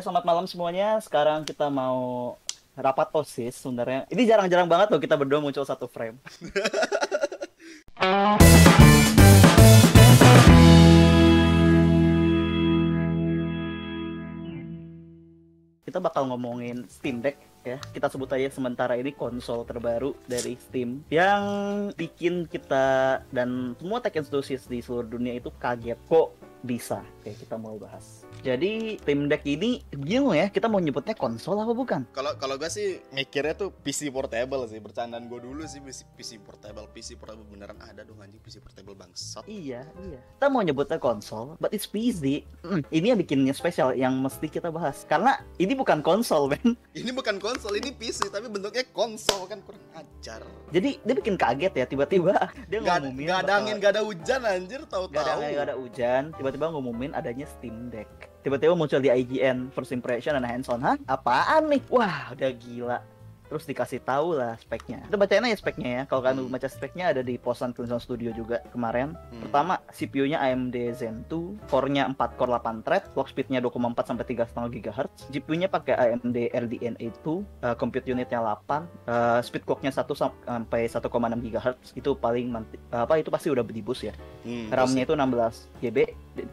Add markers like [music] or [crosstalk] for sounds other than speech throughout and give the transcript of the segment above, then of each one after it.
Oke, selamat malam semuanya. Sekarang kita mau rapat OSIS sebenarnya. Ini jarang-jarang banget loh kita berdua muncul satu frame. kita bakal ngomongin Steam Deck ya. Kita sebut aja sementara ini konsol terbaru dari Steam yang bikin kita dan semua tech enthusiast di seluruh dunia itu kaget kok bisa. Oke, kita mau bahas. Jadi Steam Deck ini bingung ya, kita mau nyebutnya konsol apa bukan? Kalau kalau gue sih mikirnya tuh PC portable sih, bercandaan gue dulu sih PC, PC portable, PC portable beneran ada dong anjing PC portable bangsat. Iya, iya. Kita mau nyebutnya konsol, but it's PC. Mm, ini yang bikinnya spesial yang mesti kita bahas. Karena ini bukan konsol, [laughs] Ben. Ini bukan konsol, ini PC tapi bentuknya konsol kan kurang ajar. Jadi dia bikin kaget ya tiba-tiba [laughs] dia Gak, ngumumin gak ada angin, gak ada hujan anjir, tahu-tahu. Gak ada, gak ada hujan, tiba-tiba ngumumin adanya Steam Deck. Tiba-tiba muncul di IGN First Impression dan hands on. Hah? Apaan nih? Wah, udah gila. Terus dikasih tahu lah speknya. Kita bacain aja speknya ya. Kalau kalian Hmm. baca speknya ada di posan Crimson Studio juga kemarin. Hmm. Pertama, CPU-nya AMD Zen 2, core-nya 4 core 8 thread, clock speed-nya 2,4 sampai 3,5 GHz, GPU-nya pakai AMD RDNA 2, uh, compute unit-nya 8, uh, speed clock-nya 1 sam- sampai 1,6 GHz. Itu paling manti- apa itu pasti udah berdibus ya. Hmm, RAM-nya itu 16 GB,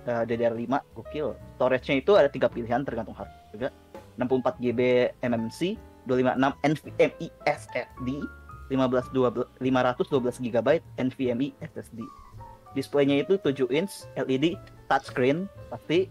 uh, DDR5, gokil. Storage-nya itu ada tiga pilihan tergantung harga. 64 GB MMC, 256 NVMe SSD, 15 12 512 GB NVMe SSD. Displaynya itu 7 inch LED touchscreen pasti.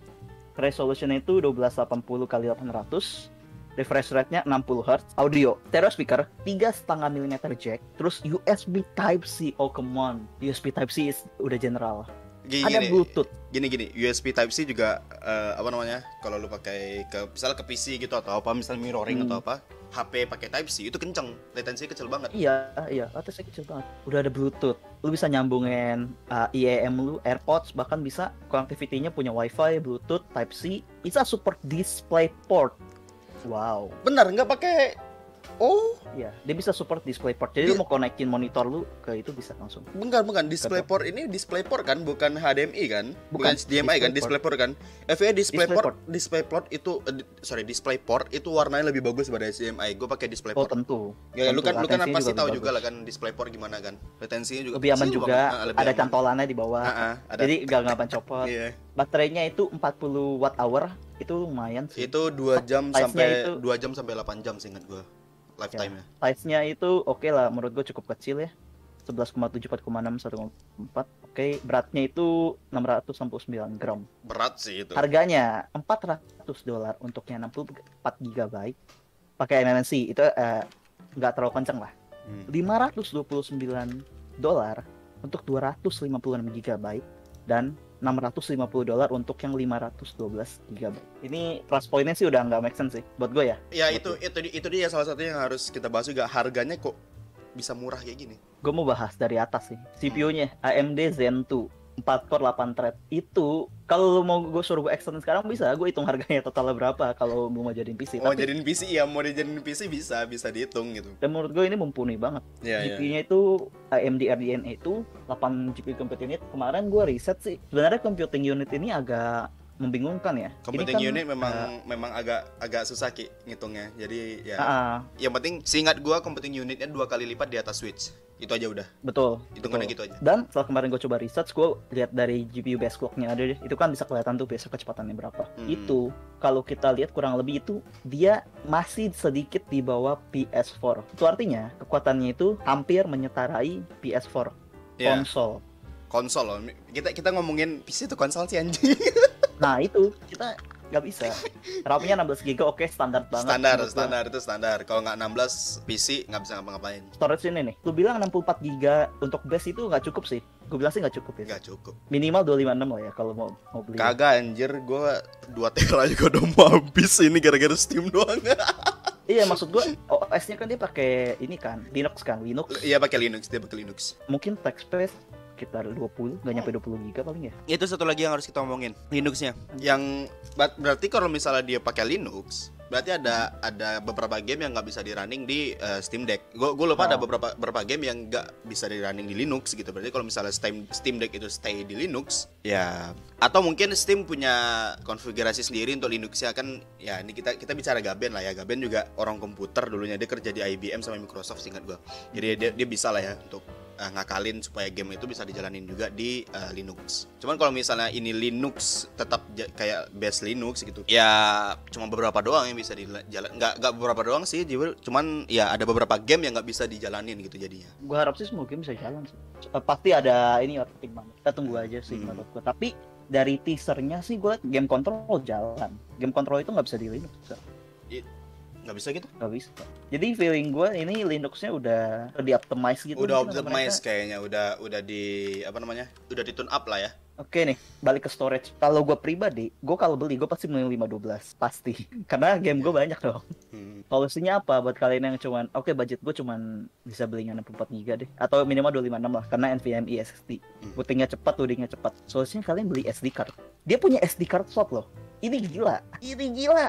Resolutionnya itu 1280 x 800. Refresh rate-nya 60 Hz. Audio, stereo speaker, 3,5 mm jack. Terus USB Type-C. Oh, come on. USB Type-C is udah general. Gini, Ada gini, Bluetooth. gini gini USB Type C juga eh, apa namanya kalau lu pakai ke misalnya ke PC gitu atau apa misalnya mirroring Hmm. atau apa HP pakai Type C itu kenceng latensinya kecil banget Iya, iya, atasnya kecil banget. Udah ada Bluetooth. Lu bisa nyambungin uh, IEM lu, AirPods, bahkan bisa connectivity-nya punya WiFi, Bluetooth, Type C. Bisa support DisplayPort. Wow. benar nggak pakai oh Iya, dia bisa support DisplayPort. Jadi lu Dia- mau konekin monitor lu ke itu bisa langsung. bukan bukan DisplayPort ini DisplayPort kan bukan HDMI kan bukan, Bukan, HDMI kan DisplayPort. Kan FVA DisplayPort DisplayPort. Itu di- sorry DisplayPort itu warnanya lebih bagus daripada HDMI gue pakai Oh, DisplayPort tentu. ya lu tentu. kan lu kan pasti tahu juga lah kan DisplayPort gimana kan latensinya juga Lebih aman juga. Ah, lebih ada aman. cantolannya di bawah. Ah, ah, ada Jadi gak ngapain copot. iya Baterainya itu 40 watt hour, itu lumayan sih. itu dua jam sampai itu- dua jam sampai 8 jam seingat gue lifetime-nya size-nya itu oke lah menurut gue cukup kecil ya. 11,7 4,6 1,4 oke beratnya itu 669 gram. Berat sih itu. Harganya 400 dolar untuknya 64 GB pakai MMC itu eh, nggak terlalu kenceng lah. Hmm. 529 dolar untuk 256 GB dan 650 dolar untuk yang 512 GB. Ini price point-nya sih udah nggak make sense sih buat gue ya. ya itu itu di- itu dia salah satu yang harus kita bahas juga harganya kok bisa murah kayak gini gue mau bahas dari atas sih CPU-nya AMD Zen 2 4 core 8 thread itu kalau lu mau gue suruh gue extend sekarang bisa gue hitung harganya totalnya berapa kalau lu mau jadiin PC mau tapi jadiin PC ya mau dijadiin PC bisa bisa dihitung gitu. Dan menurut gue ini mumpuni banget. Ya ya GPU-nya itu AMD RDNA itu 8 GPU compute unit. Kemarin gue riset sih. Sebenarnya computing unit ini agak membingungkan ya. Computing kan, unit memang eh, memang agak agak susah ki ngitungnya. Jadi ya. Ah, yang penting seingat gua computing unitnya dua kali lipat di atas switch itu aja udah betul hitungannya betul. gitu aja Dan setelah kemarin gue coba research, gue lihat dari GPU base clock-nya ada deh. Itu kan bisa kelihatan tuh besok kecepatannya berapa. Hmm. Itu kalau kita lihat kurang lebih itu dia masih sedikit di bawah PS4. Itu artinya kekuatannya itu hampir menyetarai PS4 ya konsol. konsol loh kita kita ngomongin PC itu konsol sih anjing Nah itu kita nggak bisa. RAM-nya 16 GB oke standar banget. standar standar itu standar kalau nggak 16 PC nggak bisa ngapa-ngapain Storage ini nih, lu bilang 64 GB untuk base itu nggak cukup sih. Gue bilang sih nggak cukup ya. nggak cukup Minimal 256 lah ya kalau mau mau beli. kagak anjir gua 2 tera juga udah mau habis ini gara-gara Steam doang [laughs] Iya maksud gue OS-nya kan dia pakai ini kan Linux kan Linux. iya pakai Linux dia pakai Linux mungkin text space sekitar 20 nggak nyampe 20 giga paling ya itu satu lagi yang harus kita omongin Linuxnya yang ber- berarti kalau misalnya dia pakai Linux berarti ada ada beberapa game yang nggak bisa di running di uh, Steam Deck. Gue gue lupa ada Oh. beberapa beberapa game yang nggak bisa di running di Linux gitu. Berarti kalau misalnya Steam Steam Deck itu stay di Linux, ya atau mungkin Steam punya konfigurasi sendiri untuk Linux ya kan ya ini kita kita bicara Gaben lah ya. Gaben juga orang komputer dulunya dia kerja di IBM sama Microsoft singkat gue. Jadi dia dia bisa lah ya untuk uh, ngakalin supaya game itu bisa dijalanin juga di uh, Linux. Cuman kalau misalnya ini Linux tetap kayak base Linux gitu, ya cuma beberapa doang yang bisa dijalan. Nggak nggak beberapa doang sih, cuman ya ada beberapa game yang nggak bisa dijalanin gitu jadinya. Gua harap sih semua game bisa jalan sih. Eh, pasti ada ini ya pertimbangan. Kita tunggu aja sih Hmm. menurut gua. Tapi dari teasernya sih gue game control jalan. Game control itu nggak bisa di Linux. Nggak bisa gitu? Nggak bisa. Jadi feeling gue ini Linuxnya udah di optimize gitu. udah optimize kayaknya, udah udah di apa namanya? Udah di tune up lah ya. Oke nih, balik ke storage. Kalau gue pribadi, gue kalau beli gue pasti beli 512 pasti. [laughs] Karena game gue banyak dong. Hmm. Solusinya apa buat kalian yang cuman oke budget gue cuman bisa beli yang 64 GB deh atau minimal 256 lah karena NVMe SSD. Hmm. Bootingnya cepat, loadingnya cepat. Solusinya kalian beli SD card. Dia punya SD card slot loh. Ini gila. Ini gila.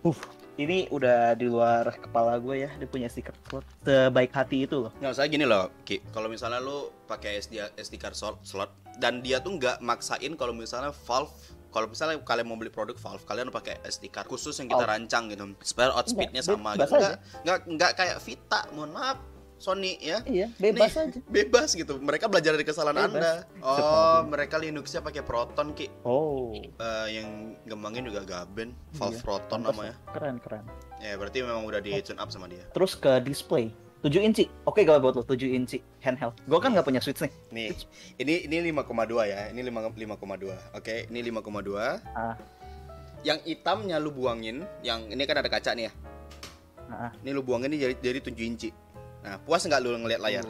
Uh, ini udah di luar kepala gue ya. Dia punya card slot sebaik hati itu loh. Nggak usah gini loh, Ki. Kalau misalnya lu pakai SD SD card slot, slot dan dia tuh nggak maksain kalau misalnya Valve kalau misalnya kalian mau beli produk Valve, kalian pakai SD card khusus yang kita Oh. rancang gitu. Supaya outspeednya Enggak, sama gitu. nggak, nggak kayak Vita, mohon maaf. Sony ya. Iya, bebas Nih, aja. [laughs] Bebas gitu. Mereka belajar dari kesalahan Bebas. Anda. Oh, Sepadan. mereka Linuxnya pakai Proton, Ki. Oh, Eh, yang ngembangin juga Gaben, Valve Iya, Proton pantas namanya. keren keren. Ya, berarti memang udah di tune up sama dia. Terus ke display 7 inci. Oke kalau buat lo 7 inci handheld. Gue kan nggak punya Switch nih. Nih, ini ini 5,2 ya. Ini 5 5,2. Oke, ini 5,2. Ah. Yang hitamnya lu buangin, yang ini kan ada kaca nih ya. Ah. Ini lu buangin ini jadi jadi 7 inci. Nah, puas nggak lu ngeliat layar?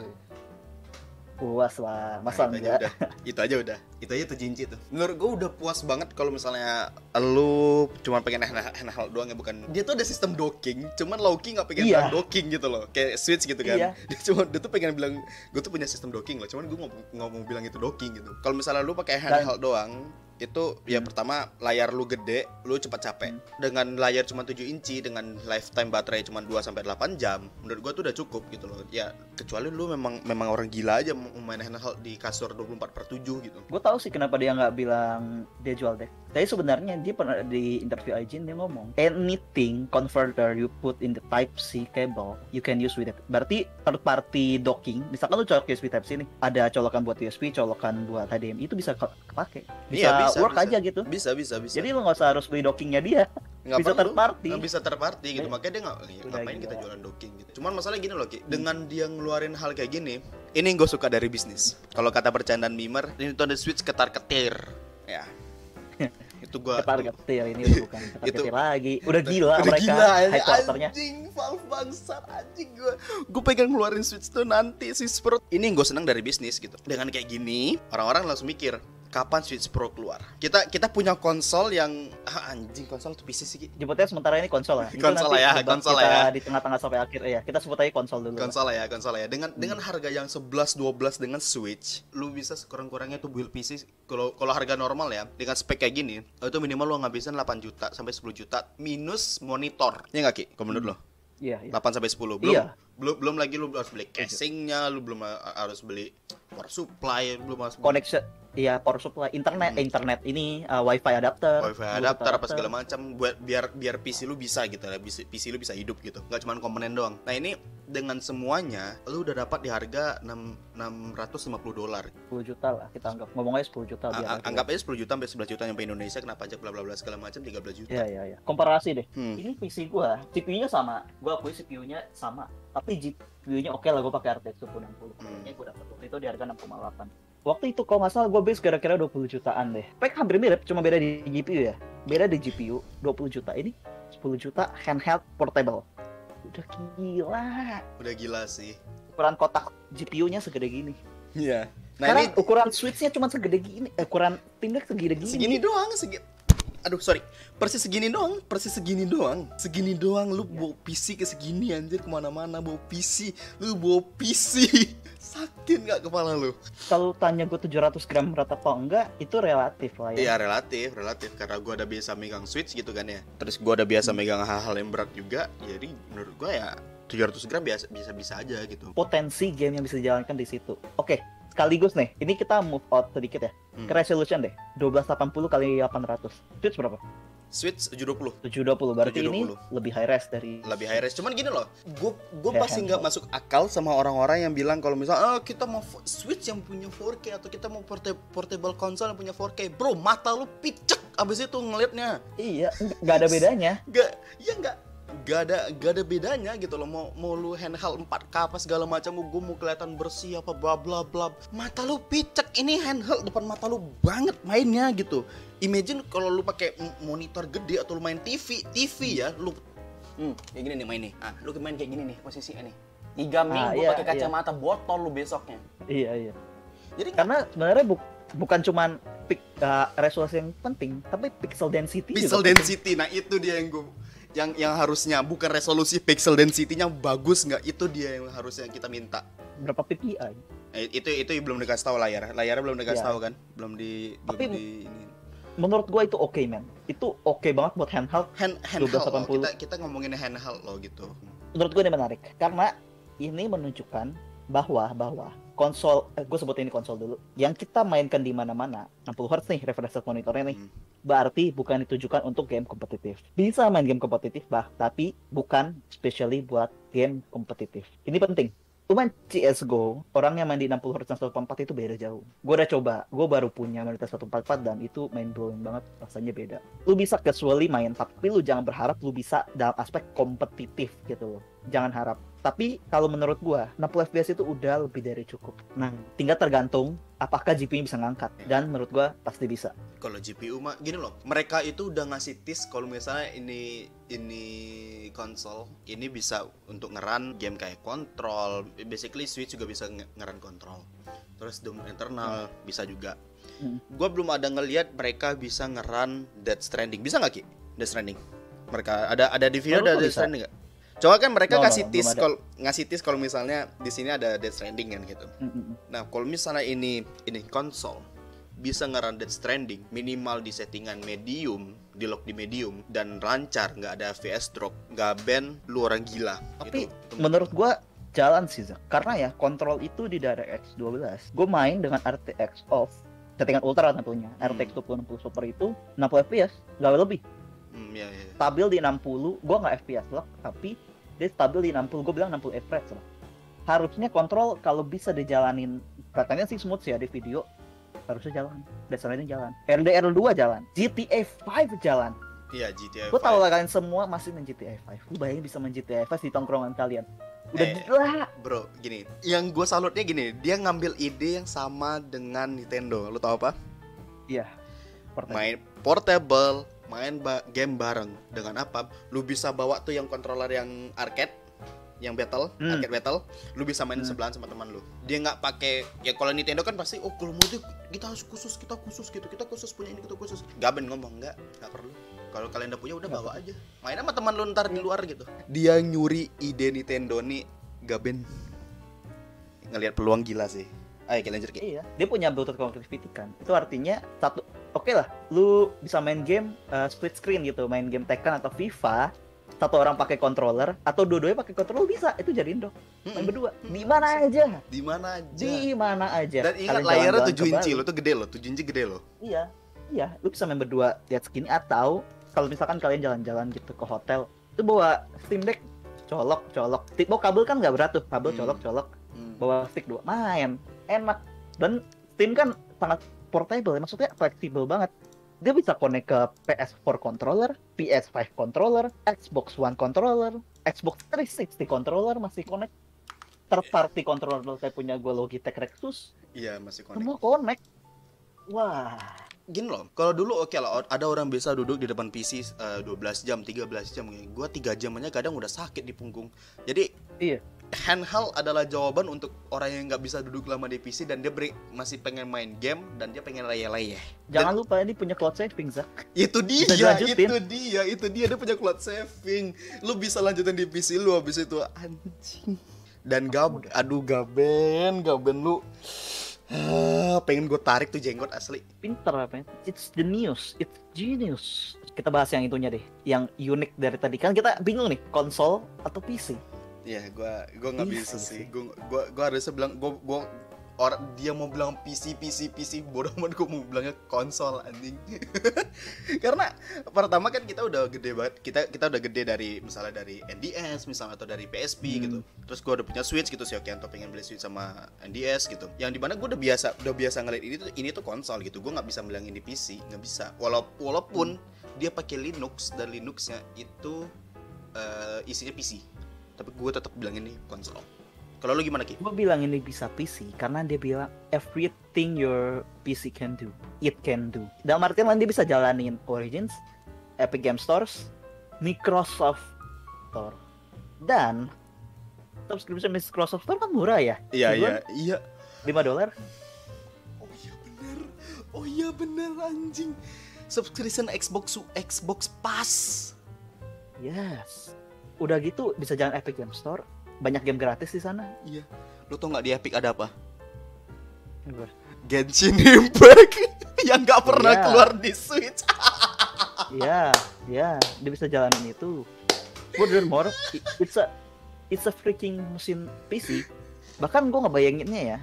Puas lah, masa Nah, itu aja enggak? udah. Itu aja udah. Itu aja 7 inci tuh. Menurut gua udah puas banget kalau misalnya lu cuma pengen handheld handheld doang ya bukan. Dia tuh ada sistem docking, cuman Loki nggak pengen Iya. bilang docking gitu loh. Kayak Switch gitu kan. Iya. [laughs] Dia cuma dia tuh pengen bilang gue tuh punya sistem docking loh, cuman gue nggak mau bilang itu docking gitu. Kalau misalnya lu pakai handheld doang, itu ya Hmm. pertama layar lu gede, lu cepat capek. Hmm. Dengan layar cuma 7 inci dengan lifetime baterai cuma 2 sampai 8 jam, menurut gua tuh udah cukup gitu loh. Ya kecuali lu memang memang orang gila aja main handheld di kasur 24 per 7 gitu. Gue tahu sih kenapa dia nggak bilang dia jual deck. Tapi sebenarnya dia pernah di interview IGN dia ngomong anything converter you put in the Type C cable you can use with it. Berarti third party docking, misalkan lu colok USB Type C nih, ada colokan buat USB, colokan buat HDMI itu bisa ke- kepake, bisa, Iya, bisa, work bisa. aja gitu. Bisa bisa bisa. Jadi lu nggak usah harus beli dockingnya dia, [laughs] nggak bisa third party. Nggak bisa third party gitu. Udah- Makanya dia nggak ya, ngapain kita jualan docking gitu. Cuman masalah gini loh Ki, dengan dia ngeluarin hal kayak gini, ini yang gue suka dari bisnis. Kalau kata bercandaan Mimer, Nintendo Switch ketar-ketir. Ya. [laughs] itu gua Ketar ketir ini udah bukan [laughs] ketar Itu- ketir lagi, udah gila Udah mereka gila, anjing. headquarternya. Anjing, Valve bangsat anjing gue. Gue pengen ngeluarin Switch tuh nanti si Pro. Ini yang gue senang dari bisnis gitu. Dengan kayak gini, orang-orang langsung mikir, kapan Switch Pro keluar? Kita kita punya konsol yang ah, anjing konsol tuh PC sih. Jemputnya sementara ini konsol lah. Itu Konsol lah ya, konsol kita lah ya. Di tengah-tengah sampai akhir ya. Kita sebut aja konsol dulu. Konsol lah ya, konsol lah ya. Dengan Hmm. dengan harga yang 11 12 dengan Switch, lu bisa sekurang-kurangnya tuh build PC kalau kalau harga normal ya, dengan spek kayak gini, itu minimal lu ngabisin 8 juta sampai 10 juta minus monitor. Ya nggak Ki? Kalau menurut lo? Iya, iya. 8 sampai 10. Belum Iya. Belum belum lagi lu harus beli casingnya, lu belum harus beli power supply, lu belum harus beli Connection Iya, power supply, internet, Hmm. eh, internet ini uh, wifi adapter, wifi Bluetooth adapter apa segala macam buat biar biar PC lu bisa gitu ya bisa- PC lu bisa hidup gitu nggak cuma komponen doang nah ini dengan semuanya lu udah dapat di harga 6 650 dolar 10 juta lah kita anggap. Ngomongnya 10 juta biar. A- anggap aja 10 juta sampai 11 juta nyampe Indonesia kena pajak bla bla bla segala macam 13 juta Iya, iya, iya. Komparasi deh. Hmm. Ini PC gua, CPU-nya sama. Gua akui CPU-nya sama. Tapi GPU-nya oke lah gua pakai RTX 2060. Hmm. Kayaknya gua dapet waktu itu di harga 6,8. Waktu itu kalau nggak salah gua base kira-kira 20 jutaan deh. Spek hampir mirip, cuma beda di GPU ya. Beda di GPU 20 juta. Ini 10 juta handheld portable. Udah gila. udah gila sih Ukuran kotak GPU-nya segede gini. iya nah Karena ini ukuran switch-nya cuma segede gini. Ukuran Deck segede gini. segini doang segi aduh sorry. Persis segini doang persis segini doang. Segini doang lu bawa PC ke segini anjir ke mana-mana bawa PC. Lu bawa PC. [laughs] Sakit nggak kepala lu? Kalau tanya gue 700 gram berat apa enggak, itu relatif lah ya. Iya relatif, relatif. Karena gua udah biasa megang switch gitu kan ya. Terus gua udah biasa megang hal-hal yang berat juga, jadi menurut gua ya 700 gram biasa bisa bisa aja gitu. Potensi game yang bisa dijalankan di situ. Oke, sekaligus nih. Ini kita move out sedikit ya. Hmm. Ke resolution deh. 1280 kali 800. Switch berapa? Switch 720 720. Berarti ini 720. lebih high res dari lebih high res. Cuman gini loh, gua Kayak pasti nggak masuk akal sama orang-orang yang bilang kalau misalnya ah, kita mau Switch yang punya 4K atau kita mau porta- portable console yang punya 4K. Bro, mata lu picek abis itu ngelihatnya. Iya, nggak ada bedanya. Gak, ya nggak gak ada gak ada bedanya gitu loh. Mau mau lu handheld 4K apa segala macam gue mau kelihatan bersih apa bla bla bla. Mata lu picek ini handheld depan mata lu banget mainnya gitu. Imagine kalau lu pakai monitor gede atau lu main TV TV ya lu hmm, kayak gini nih main nih ah lu main kayak gini nih posisinya nih. Tiga Ah, minggu iya, pakai kacamata botol lu besoknya. Iya, iya. jadi Karena sebenarnya bu- bukan cuman pik, uh, resolusi yang penting, tapi pixel density pixel juga. density nah itu dia yang gue yang yang harusnya bukan resolusi pixel density-nya bagus nggak itu dia yang harusnya kita minta Berapa ppi? Eh, itu itu belum dikasih tahu layar layarnya belum dikasih Iya. tahu kan belum di belum Tapi- di ini Menurut gua itu oke, man. Itu oke banget buat handheld. hand handheld loh. 1280. kita kita ngomongin handheld loh gitu Menurut gua ini menarik karena ini menunjukkan bahwa bahwa konsol eh, gue sebut ini konsol dulu. Yang kita mainkan di mana-mana 60 Hz nih refresh rate monitornya nih. Hmm. berarti bukan ditujukan untuk game kompetitif. Bisa main game kompetitif bah tapi bukan specially buat game kompetitif. Ini penting. Lu main CSGO orang yang main di 60 Hz dan 144 itu beda jauh. Gue udah coba gue baru punya monitor 144 dan itu main blowing banget rasanya beda. Lu bisa casually main tapi lu jangan berharap lu bisa dalam aspek kompetitif gitu loh. Jangan harap tapi kalau menurut gua 60 fps itu udah lebih dari cukup. Nah tinggal tergantung apakah GPU bisa ngangkat. Dan menurut gua pasti bisa. Kalau GPU mah gini loh mereka itu udah ngasih tis kalau misalnya ini ini konsol ini bisa untuk ngeran game kayak kontrol basically Switch juga bisa nge- ngeran kontrol terus Doom Eternal bisa juga. Hmm. gua belum ada ngelihat mereka bisa ngeran Dead Stranding. Bisa nggak ki? Dead Stranding. Mereka ada ada di video ada Dead. Stranding nggak Coba kan mereka No, no, kasih belum tis kalau ngasih tis kalau misalnya di sini ada Dead Stranding kan gitu. Mm-mm. Nah, kalau misalnya ini ini konsol bisa ngeran Death Stranding minimal di settingan medium, di lock di medium dan lancar, nggak ada FPS drop, nggak ban, lu orang gila. Tapi Itu- itu menurut gua jalan sih Zak. karena ya kontrol itu di DirectX 12 gue main dengan RTX off settingan ultra tentunya Hmm. RTX 2060 Super itu 60 fps nggak lebih Hmm, ya, ya. stabil di 60 gue nggak FPS lock tapi dia stabil di 60 gue bilang 60 fps loh harusnya kontrol kalau bisa dijalanin. Katanya sih smooth sih ya di video. Harusnya jalan. Dasarnya jalan. RDR 2 jalan. GTA 5 jalan. Iya, GTA gue tahu 5. lah kalian semua masih main GTA 5 lu bayangin bisa main GTA 5 di tongkrongan kalian. Udah Eh, gila. Bro, gini, yang gue salutnya gini, dia ngambil ide yang sama dengan Nintendo. Lu tahu apa? Portable. Main portable, main ba- game bareng. Dengan apa? Lu bisa bawa tuh yang controller yang arcade, yang battle, Hmm. arcade battle, lu bisa main Hmm. sebelahan sama teman lu. Dia nggak pakai ya kalau Nintendo kan pasti oh kalau mau kita harus khusus, kita khusus gitu, kita khusus punya ini kita khusus. Gaben ngomong nggak, nggak perlu. Kalau kalian udah punya udah bawa aja. Main sama teman lu ntar di luar gitu. Dia nyuri ide Nintendo nih, Gaben ngelihat peluang gila sih. Ayo kita lanjut. Iya, dia punya Bluetooth connectivity kan. Itu artinya satu, oke lah, lu bisa main game uh, split screen gitu, main game Tekken atau FIFA, satu orang pakai controller atau dua-duanya pakai controller bisa, itu jadiin dong. Main Mm-mm. berdua, di mana aja, Di mana aja? di mana aja. Dan ingat Kalian layarnya jalan-jalan 7 ke inci lo tuh gede lo, 7 inci gede lo. Iya, iya, lu bisa main berdua lihat segini atau kalau misalkan kalian jalan-jalan gitu ke hotel, itu bawa Steam Deck, colok, colok. Stick bawa kabel kan nggak berat tuh, kabel Hmm. colok, colok. Hmm. bawa stick dua main enak dan Steam kan sangat portable maksudnya fleksibel banget dia bisa connect ke PS4 controller, PS5 controller, Xbox One controller, Xbox 360 controller masih connect third party controller kayak punya gue Logitech Rexus Iya masih connect. semua connect wah Gini loh, kalau dulu oke lah ada orang bisa duduk di depan PC eh, 12 jam, 13 jam. Gua 3 jam aja kadang udah sakit di punggung. Jadi Iya. Handheld adalah jawaban untuk orang yang nggak bisa duduk lama di PC dan dia beri, masih pengen main game dan dia pengen layeh-layeh. Jangan lupa ini punya cloud saving, Zak. Itu dia, itu dia, itu dia dia punya cloud saving. Lu bisa lanjutin di PC lu habis itu anjing. Dan gab, aduh gaben, gaben lu. Ah, pengen gue tarik tuh jenggot asli. Pinter apa ya? It's the news, it's genius. Kita bahas yang itunya deh, yang unik dari tadi kan kita bingung nih, konsol atau PC. Ya, gua gua nggak Bisa bisa sih. sih. Gua gua gua harusnya bilang gua gua orang dia mau bilang PC PC PC bodoh amat gua mau bilangnya konsol anjing. [laughs] Karena pertama kan kita udah gede banget. Kita kita udah gede dari misalnya dari NDS misalnya atau dari PSP Hmm. gitu. Terus gua udah punya Switch gitu si Okianto pengen beli Switch sama NDS gitu. Yang di mana gua udah biasa udah biasa ngeliat ini tuh ini tuh konsol gitu. Gua nggak bisa bilang ini PC, nggak bisa. Walaupun walaupun dia pakai Linux dan Linuxnya itu eh, isinya PC tapi gue tetap bilang ini konsol kalau lu gimana ki Gue bilang ini bisa PC karena dia bilang everything your PC can do, it can do. Dalam artian lain dia bisa jalanin Origins, Epic Game Stores, Microsoft Store, dan subscription Microsoft Store kan murah ya, iya Sebulan? iya iya 5 dolar. oh iya bener oh iya bener anjing subscription Xbox Xbox Pass Yes. Udah gitu bisa jalan Epic Game Store, banyak game gratis di sana. iya lu tau nggak di Epic ada apa? Genshin Impact [laughs] yang nggak pernah Iya. keluar di Switch [laughs] Iya, iya, dia bisa jalanin itu. Furthermore, it's a it's a freaking mesin PC. Bahkan gue ngebayanginnya ya,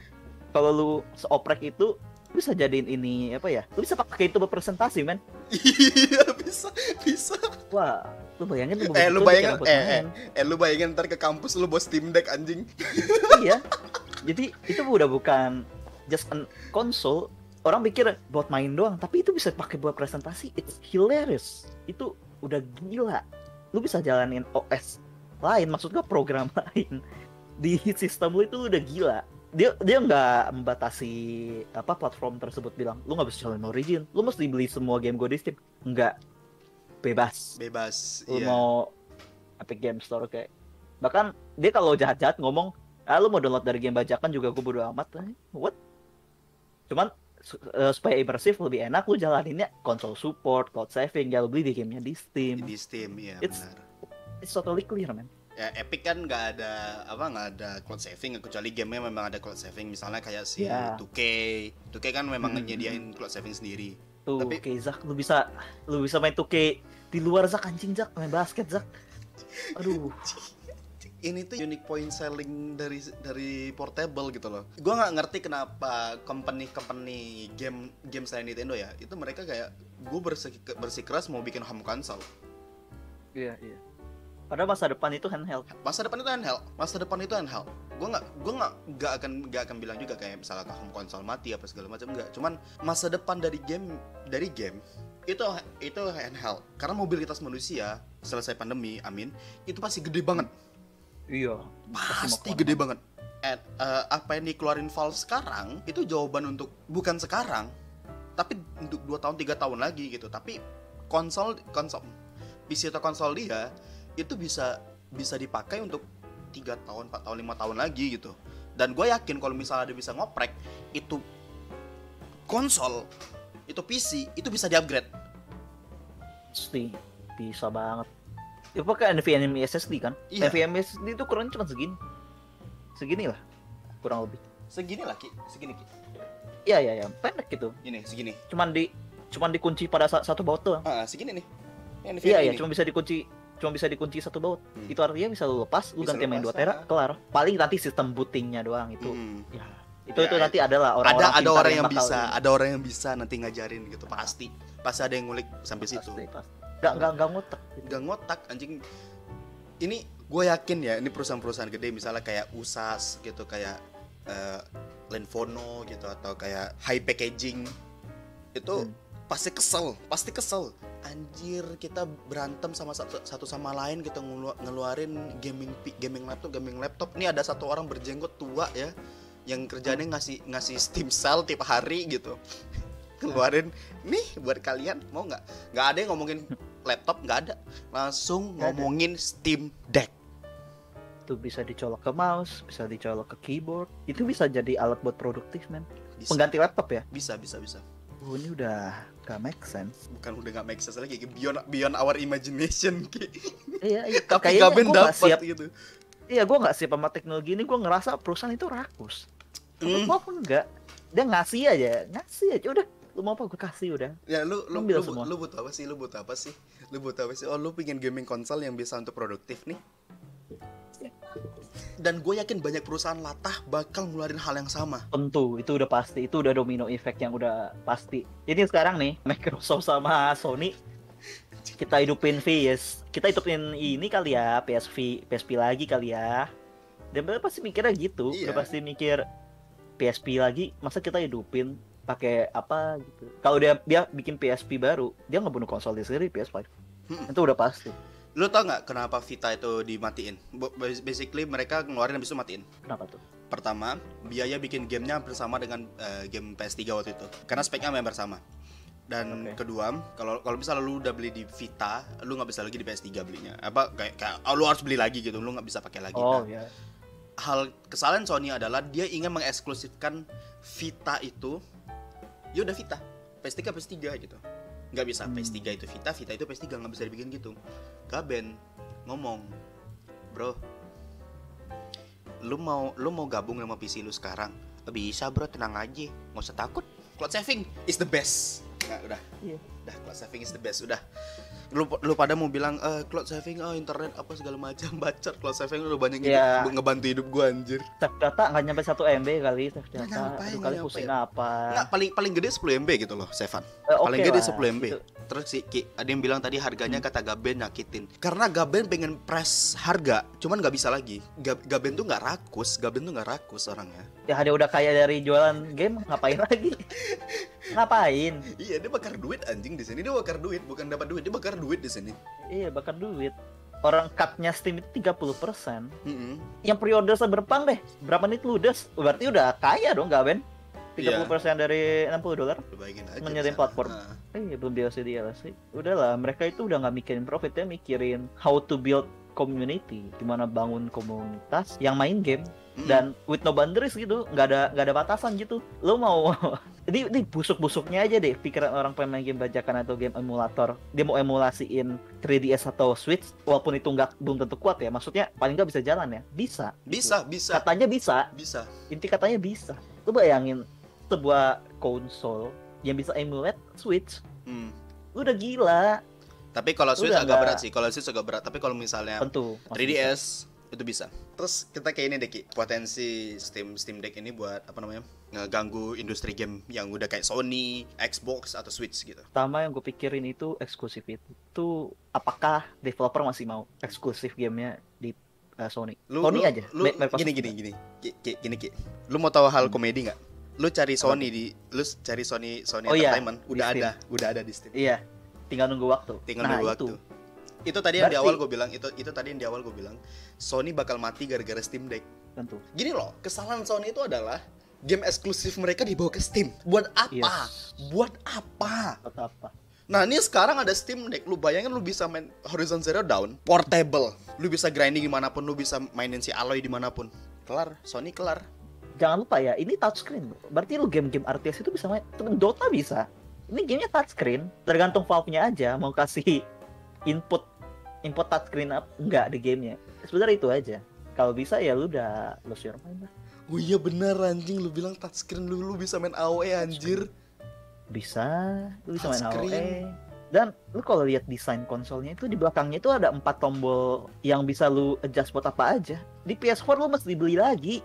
kalau lu seoprek itu lu bisa jadiin ini apa ya? Lu bisa pakai itu buat presentasi, men. iya bisa bisa Wah, lu bayangin lu Eh, lu bayangin- eh, main. eh lu bayangin ntar ke kampus lu bawa Steam Deck anjing [laughs] iya. Jadi itu udah bukan just an console. Orang pikir buat main doang, tapi itu bisa pakai buat presentasi. It's hilarious. Itu udah gila. Lu bisa jalanin OS lain, maksud gua program [laughs] lain di sistem lu itu udah gila. Dia dia nggak membatasi apa platform tersebut bilang lu nggak bisa jalanin Origin, lu mesti beli semua game gue di Steam. Enggak, bebas. Bebas lu iya. mau Epic Game Store kayak bahkan dia kalau jahat-jahat ngomong ah lu mau download dari game bajakan juga gue bodo amat. What? Cuman eh, supaya imersif lebih enak lu jalaninnya konsol support cloud saving ya lu beli di gamenya di Steam. Di Steam iya It's- benar. it's totally clear man. Ya Epic kan nggak ada apa nggak ada cloud saving kecuali gamenya memang ada cloud saving. Misalnya kayak si Ya. 2K 2K kan memang Hmm. nyediain cloud saving sendiri tuh Tapi- oke Zak lu bisa lu bisa main 2K di luar Zak anjing Zak main basket Zak. Aduh. [laughs] Ini tuh unique point selling dari dari portable gitu loh. Gua nggak ngerti kenapa company company game game selain Nintendo ya itu mereka kayak gue bersikeras mau bikin home console. Iya iya padahal masa depan itu handheld masa depan itu handheld. Masa depan itu handheld. Gue nggak gue nggak nggak akan nggak akan bilang juga kayak misalnya home console mati apa segala macam enggak cuman masa depan dari game dari game itu itu handheld. Karena mobilitas manusia selesai pandemi amin itu pasti gede banget. Iya. Pasti gede banget. And, eh, apa yang dikeluarin Valve sekarang itu jawaban untuk bukan sekarang tapi untuk dua tahun tiga tahun lagi gitu. Tapi konsol konsol PC atau konsol dia itu bisa bisa dipakai untuk tiga tahun 4 tahun lima tahun lagi gitu dan gue yakin kalau misalnya dia bisa ngoprek itu konsol itu PC itu bisa diupgrade Pasti bisa banget. Itu pakai NVMe SSD kan? Iya. NVMe SSD itu kurangnya cuma segini. Segini lah. Kurang lebih. segini lah ki segini ki Iya iya iya, pendek gitu. ini segini Cuman di cuman dikunci pada sa- satu baut doang. ah segini nih Iya iya, cuma bisa dikunci cuma bisa dikunci satu baut. Hmm. Itu artinya bisa lu lepas, lu Bisa ganti main 2 lepas, tera, ah. kelar. Paling nanti sistem bootingnya doang itu. Hmm. Ya, itu Ya, itu nanti adalah orang ada ada orang yang, bakal bisa ini. ada orang yang bisa nanti ngajarin gitu pasti pasti ada yang ngulik sampai situ Pasti, pasti. Gak, gak, gak ngutek. gak ngotak anjing ini gue yakin ya ini perusahaan-perusahaan gede misalnya kayak usas gitu kayak eh, Lenvono gitu atau kayak high packaging itu Hmm. Pasti kesel pasti kesel. Anjir kita berantem sama satu, satu sama lain kita ngelu- ngeluarin gaming gaming laptop gaming laptop. Ini ada satu orang berjenggot tua ya yang kerjanya ngasih ngasih Steam Sale tiap hari gitu. [laughs] Keluarin nih buat kalian mau nggak? Nggak ada yang ngomongin [laughs] laptop nggak ada. Langsung ada. ngomongin Steam Deck. Itu bisa dicolok ke mouse bisa dicolok ke keyboard. Itu bisa jadi alat buat produktif men. Bisa. Pengganti laptop ya? Bisa bisa bisa. Oh, ini udah gak make sense. Bukan udah nggak make sense lagi beyond beyond our imagination [laughs] Ki. iya, iya. tapi Kayaknya Gaben nggak dapat siap. gitu. Iya gue nggak siap sama teknologi ini. Gue ngerasa perusahaan itu rakus. Lu mau apa enggak dia ngasih aja ngasih aja. Udah lu mau apa gue kasih udah. Ya lu lu lu, semua. lu butuh apa sih? Lu butuh apa sih? Lu butuh apa sih? Oh lu pengen gaming konsol yang bisa untuk produktif nih dan gue yakin banyak perusahaan latah bakal ngeluarin hal yang sama. Tentu itu udah pasti itu udah domino effect yang udah pasti. Jadi sekarang nih [laughs] Microsoft sama Sony kita hidupin PS kita hidupin ini kali ya PSP PSP lagi kali ya. Dan mereka pasti mikirnya gitu Iya. udah pasti mikir PSP lagi masa kita hidupin pakai apa gitu? Kalau dia dia bikin PSP baru dia ngebunuh konsol dia sendiri PS5 Hmm. itu udah pasti lu tau nggak kenapa Vita itu dimatiin basically mereka ngeluarin habis itu matiin kenapa tuh Pertama, biaya bikin gamenya bersama dengan eh, game PS3 waktu itu, karena speknya memang bersama. Dan Oke. kedua, kalau kalau misalnya lu udah beli di Vita, lu nggak bisa lagi di PS3 belinya. Apa kayak, kayak oh, lu harus beli lagi gitu, lu nggak bisa pakai lagi. oh Nah, ya hal kesalahan Sony adalah dia ingin mengeksklusifkan Vita itu, ya udah Vita, PS3 PS3 gitu. Nggak bisa Hmm. PS3 itu Vita, Vita itu PS3 nggak bisa dibikin gitu. Gaben ngomong, bro, lu mau lu mau gabung sama PC lu sekarang? Bisa bro, tenang aja, nggak usah takut. Cloud saving is the best. Nah, udah, Iya. udah cloud saving is the best, udah. Lu, lu pada mau bilang eh cloud saving, oh internet apa segala macam, [laughs] bacot cloud saving lu banyak hidup- Iya. ngebantu hidup gua anjir. save data nggak nyampe 1 MB kali save data nyampe, aduh nggak kali pusing apa Nggak, paling paling gede 10 MB gitu loh, Sevan. Eh, paling oke gede lah, 10 MB. gitu terus si Ki, ada yang bilang tadi harganya hmm. kata Gaben nyakitin. Karena Gaben pengen press harga cuman nggak bisa lagi. Gab Gaben tuh nggak rakus Gaben tuh nggak rakus orangnya. Ya hari udah kaya dari jualan game ngapain [laughs] lagi? Ngapain? Iya dia bakar duit anjing di sini. Dia bakar duit bukan dapat duit dia bakar duit di sini. Iya bakar duit. Orang cutnya Steam itu 30 persen. Mm. Yang pre-order seberpang deh, berapa menit ludes? Berarti udah kaya dong, Gaben? Iya. tiga puluh persen dari 60 dolar menyediain platform. Ah. Eh iya, belum lah sih. Udahlah, mereka itu udah nggak mikirin profit ya, mikirin how to build community, gimana bangun komunitas yang main game. Hmm. Dan with no boundaries gitu, nggak ada nggak ada batasan gitu. Lo mau [laughs] ini, ini busuk-busuknya aja deh pikiran orang pemain game bajakan atau game emulator. Dia mau emulasiin 3DS atau Switch walaupun itu nggak belum tentu kuat ya. Maksudnya paling nggak bisa jalan ya. Bisa. Bisa gitu. bisa. Katanya bisa. Bisa. Inti katanya bisa. Lu bayangin sebuah konsol yang bisa emulate switch Hmm. udah gila Tapi kalau Switch Udah agak nggak- berat sih. Kalau Switch agak berat. Tapi kalau misalnya tentu masih 3DS itu bisa. Terus kita kayak ini deh Ki, potensi Steam Steam Deck ini buat apa namanya? ngeganggu industri game yang udah kayak Sony, Xbox atau Switch gitu. pertama yang gue pikirin itu eksklusif itu apakah developer masih mau eksklusif gamenya di uh, Sony Lu, Sony lu- aja Lu, gini gini gini. Ki, gini Ki. Lu mau tahu hal Hmm. komedi nggak? Lu cari Sony di lu cari Sony Sony Oh iya, Entertainment di udah ada, udah ada di Steam. iya tinggal nunggu waktu Tinggal nah, nunggu itu waktu. Itu tadi yang di awal gue bilang, itu itu tadi yang di awal gue bilang, Sony bakal mati gara-gara Steam Deck. tentu Gini loh, kesalahan Sony itu adalah game eksklusif mereka dibawa ke Steam. Buat apa? yes Buat apa? atau apa Nah ini sekarang ada Steam Deck, lu bayangin lu bisa main Horizon Zero Dawn, portable, lu bisa grinding di mana pun, lu bisa mainin si Aloy di mana pun, kelar, Sony kelar. Jangan lupa ya ini touchscreen. Berarti lu game-game RTS itu bisa main. Temen Dota bisa. Ini gamenya touchscreen tergantung valve-nya aja mau kasih input input touchscreen up enggak di gamenya. Sebenarnya itu aja. Kalau bisa ya lu udah lose your mind lah. Oh iya bener anjing, lu bilang touchscreen lu, lu bisa main AOE anjir. bisa lu bisa main. AOE dan lu kalau lihat desain konsolnya itu di belakangnya itu ada empat tombol yang bisa lu adjust buat apa aja. Di PS4 lu mesti beli lagi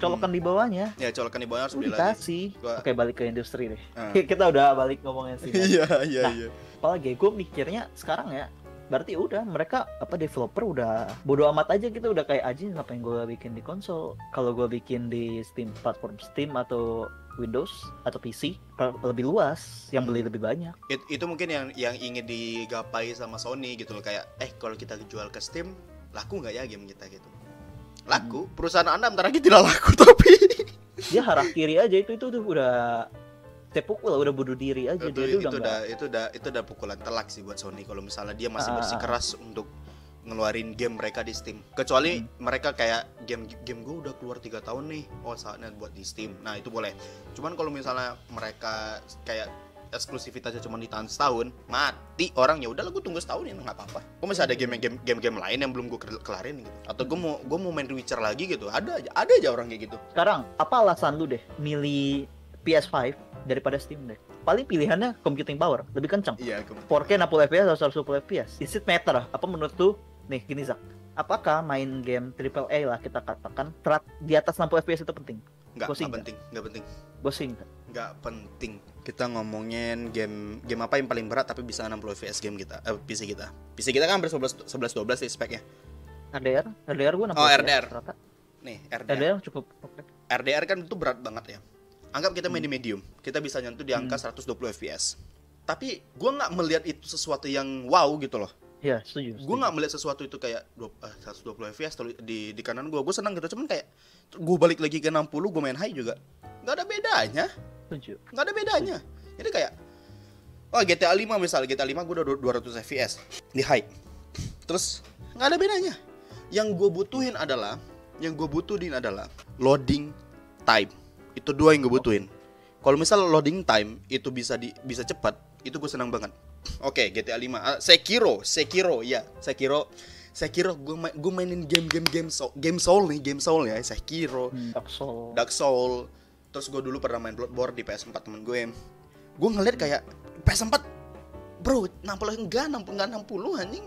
colokan di bawahnya Ya colokan di bawah harus beli lagi. Gua- oke balik ke industri deh Ah. [laughs] kita udah balik ngomongin sih [laughs] Iya iya Nah. iya. apalagi gue mikirnya sekarang ya berarti udah mereka apa developer udah bodo amat aja gitu udah kayak aja ngapain gue bikin di konsol kalau gue bikin di Steam platform Steam atau Windows atau PC lebih luas yang beli lebih banyak It- itu mungkin yang yang ingin digapai sama Sony gitu loh kayak eh kalau kita jual ke Steam laku nggak ya game kita gitu. Laku, perusahaan Anda bentar lagi tidak laku [laughs] tapi dia harakiri aja itu itu tuh udah sepukul udah bunuh diri aja itu, dia itu udah itu udah itu udah pukulan telak sih buat Sony kalau misalnya dia masih Ah, ah, bersih ah. keras untuk ngeluarin game mereka di Steam. Kecuali mereka kayak game game gue udah keluar tiga tahun nih, oh saatnya buat di Steam. Nah itu boleh. Cuman kalau misalnya mereka kayak eksklusivitasnya cuma ditahan setahun, mati orang ya udahlah gue tunggu setahun ya nggak apa-apa. Gue masih ada game game game game lain yang belum gue kelarin gitu. Atau gue mau gue mau main The Witcher lagi gitu. Ada aja ada aja orang kayak gitu. Sekarang, apa alasan lu deh milih PS5 daripada Steam Deck? Paling pilihannya computing power, lebih kencang. Iya. 4K 60 FPS atau 120 FPS. Is it matter? Apa menurut lu? Nih, gini Zak. Apakah main game AAA lah kita katakan terat di atas 60 FPS itu penting? Nggak, Pusing nggak penting, nggak penting. Bossing nggak? penting kita ngomongin game game apa yang paling berat tapi bisa 60 fps game kita eh, PC kita PC kita kan hampir 11 11 12 nih speknya RDR? RDR gue 60 Oh, RDR. rata. nih RDR RDR cukup oke. RDR kan itu berat banget ya anggap kita main di medium kita bisa nyentuh di angka 120 fps tapi gua nggak melihat itu sesuatu yang wow gitu loh Iya, setuju. gue setuju. nggak melihat sesuatu itu kayak dua- eh, 120 fps di di kanan gue gue senang gitu cuman kayak gue balik lagi ke 60 gue main high juga. Nggak ada bedanya. Setuju. nggak ada bedanya. Jadi kayak oh GTA 5 misal GTA 5 gue udah 200 fps di high. Terus nggak ada bedanya. Yang gue butuhin adalah yang gue butuhin adalah loading time. Itu dua yang gue butuhin. Kalau misal loading time itu bisa di bisa cepat itu gue senang banget oke GTA 5 Ah, Sekiro Sekiro ya Sekiro Sekiro gue main, gue mainin game-game game soul, game soul nih game soul ya Sekiro. Hmm, Dark Souls. Dark Soul. Terus gue dulu pernah main Bloodborne di PS4 temen gue gue ngeliat kayak PS4 bro 60 enggak 60 enggak 60 anjing.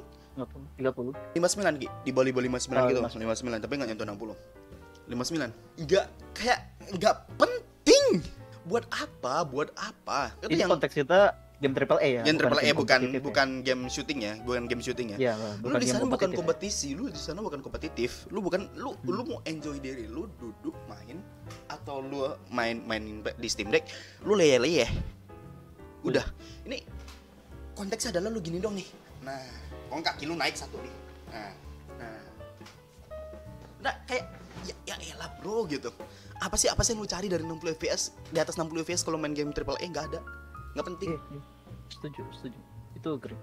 30. 59 Ki di di bawah 59 Oh, gitu 59 tapi nggak nyentuh 60 59 enggak kayak enggak penting. Buat apa buat apa? Itu Ini yang konteks kita game triple A ya. game triple A bukan ya. bukan game shooting ya bukan game shooting ya. Iya, lu di sana bukan ya. kompetisi lu di sana bukan kompetitif. Lu bukan lu lu mau enjoy diri lu duduk main atau lu main main di Steam Deck lu leyeh-leyeh. Udah. Ini konteksnya adalah lu gini dong nih. Nah kok kaki lu naik satu nih. Nah nah. Nah kayak ya ya elah bro gitu. Apa sih apa sih yang lu cari dari 60 fps di atas 60 fps kalau main game triple A? Nggak ada nggak penting Iya, iya. Setuju, setuju. Itu agree.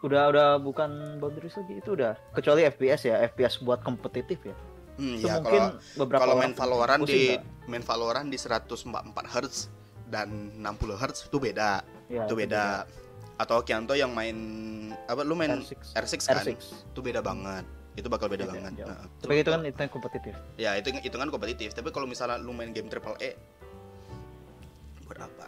Udah udah bukan boundaries lagi, itu udah kecuali FPS ya, FPS buat kompetitif ya. Hmm, Itu ya mungkin kalau beberapa kalau main Valorant di nggak? main Valorant di 144 Hz dan 60 Hz itu beda. Ya, itu beda. Atau Kianto yang main apa lu main R6. R6, kan? R6. Itu beda banget. Itu bakal beda Beda, banget. jauh. Nah, Tapi itu kan itu yang kompetitif. ya itu itu kan kompetitif, tapi kalau misalnya lu main game triple E buat apa?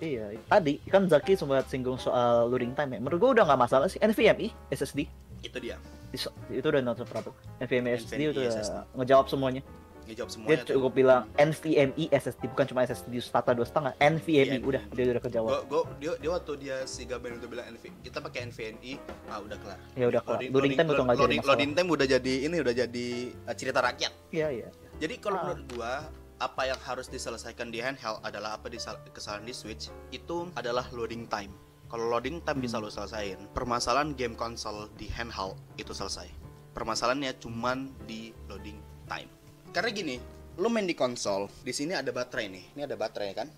Iya, tadi kan Zaki sempat singgung soal loading time ya. Menurut gua udah nggak masalah sih. NVMe SSD Itu dia. Is- itu udah not a problem. NVMe SSD NVMe itu udah SSD. ngejawab semuanya. Dia jawab Dia semuanya. tuh. cukup bilang NVMe SSD bukan cuma SSD SATA dua setengah. NVMe NVMe. udah dia udah kejawab. Gua, gua, dia, dia waktu dia si Gaben itu bilang NV, kita pakai NVMe, ah udah kelar. Ya udah kelar. Loading time itu nggak jadi loading, masalah. loading time udah jadi ini udah jadi uh, cerita rakyat. Iya iya. Jadi kalau Ah. menurut gua apa yang harus diselesaikan di handheld adalah apa kesalahan di Switch itu adalah loading time. Kalau loading time bisa Hmm. lo selesain, permasalahan game konsol di handheld itu selesai. Permasalahannya cuman di loading time. Karena gini, lo main di konsol, di sini ada baterai nih. Ini ada baterai kan?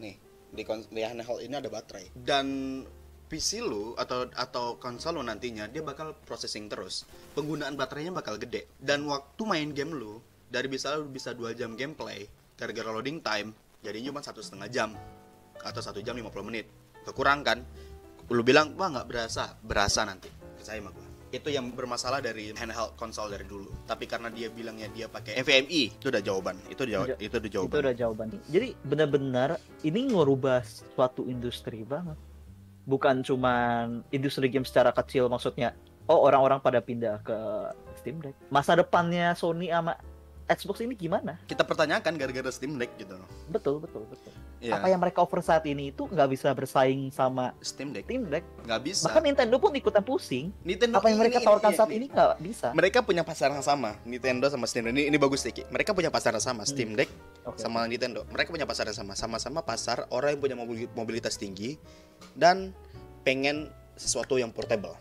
Nih, di, di handheld ini ada baterai. Dan PC lu atau atau konsol lu nantinya dia bakal processing terus. Penggunaan baterainya bakal gede. Dan waktu main game lu dari bisa bisa dua jam gameplay gara-gara loading time jadinya cuma satu setengah jam atau satu jam 50 menit kekurang kan lu bilang wah nggak berasa berasa nanti percaya sama gua itu yang bermasalah dari handheld konsol dari dulu tapi karena dia bilangnya dia pakai NVMe itu udah jawaban itu udah Ja- itu udah jawaban Itu udah jawaban. Jadi benar-benar ini ngerubah suatu industri banget. Bukan cuman industri game secara kecil maksudnya. Oh orang-orang pada pindah ke Steam Deck. Masa depannya Sony sama Xbox ini gimana? kita pertanyakan gara-gara Steam Deck gitu Betul betul betul. ya Apa yang mereka offer saat ini itu nggak bisa bersaing sama Steam Deck Steam Deck. nggak bisa Bahkan Nintendo pun ikutan pusing. Nintendo Apa yang mereka ini- tawarkan ini- saat ini- ini nggak bisa. mereka punya pasar yang sama Nintendo sama Steam Deck ini, ini bagus Tiki mereka punya pasar yang sama Steam Deck Oke. sama Nintendo mereka punya pasar yang sama sama-sama pasar orang yang punya mobil- mobilitas tinggi dan pengen sesuatu yang portable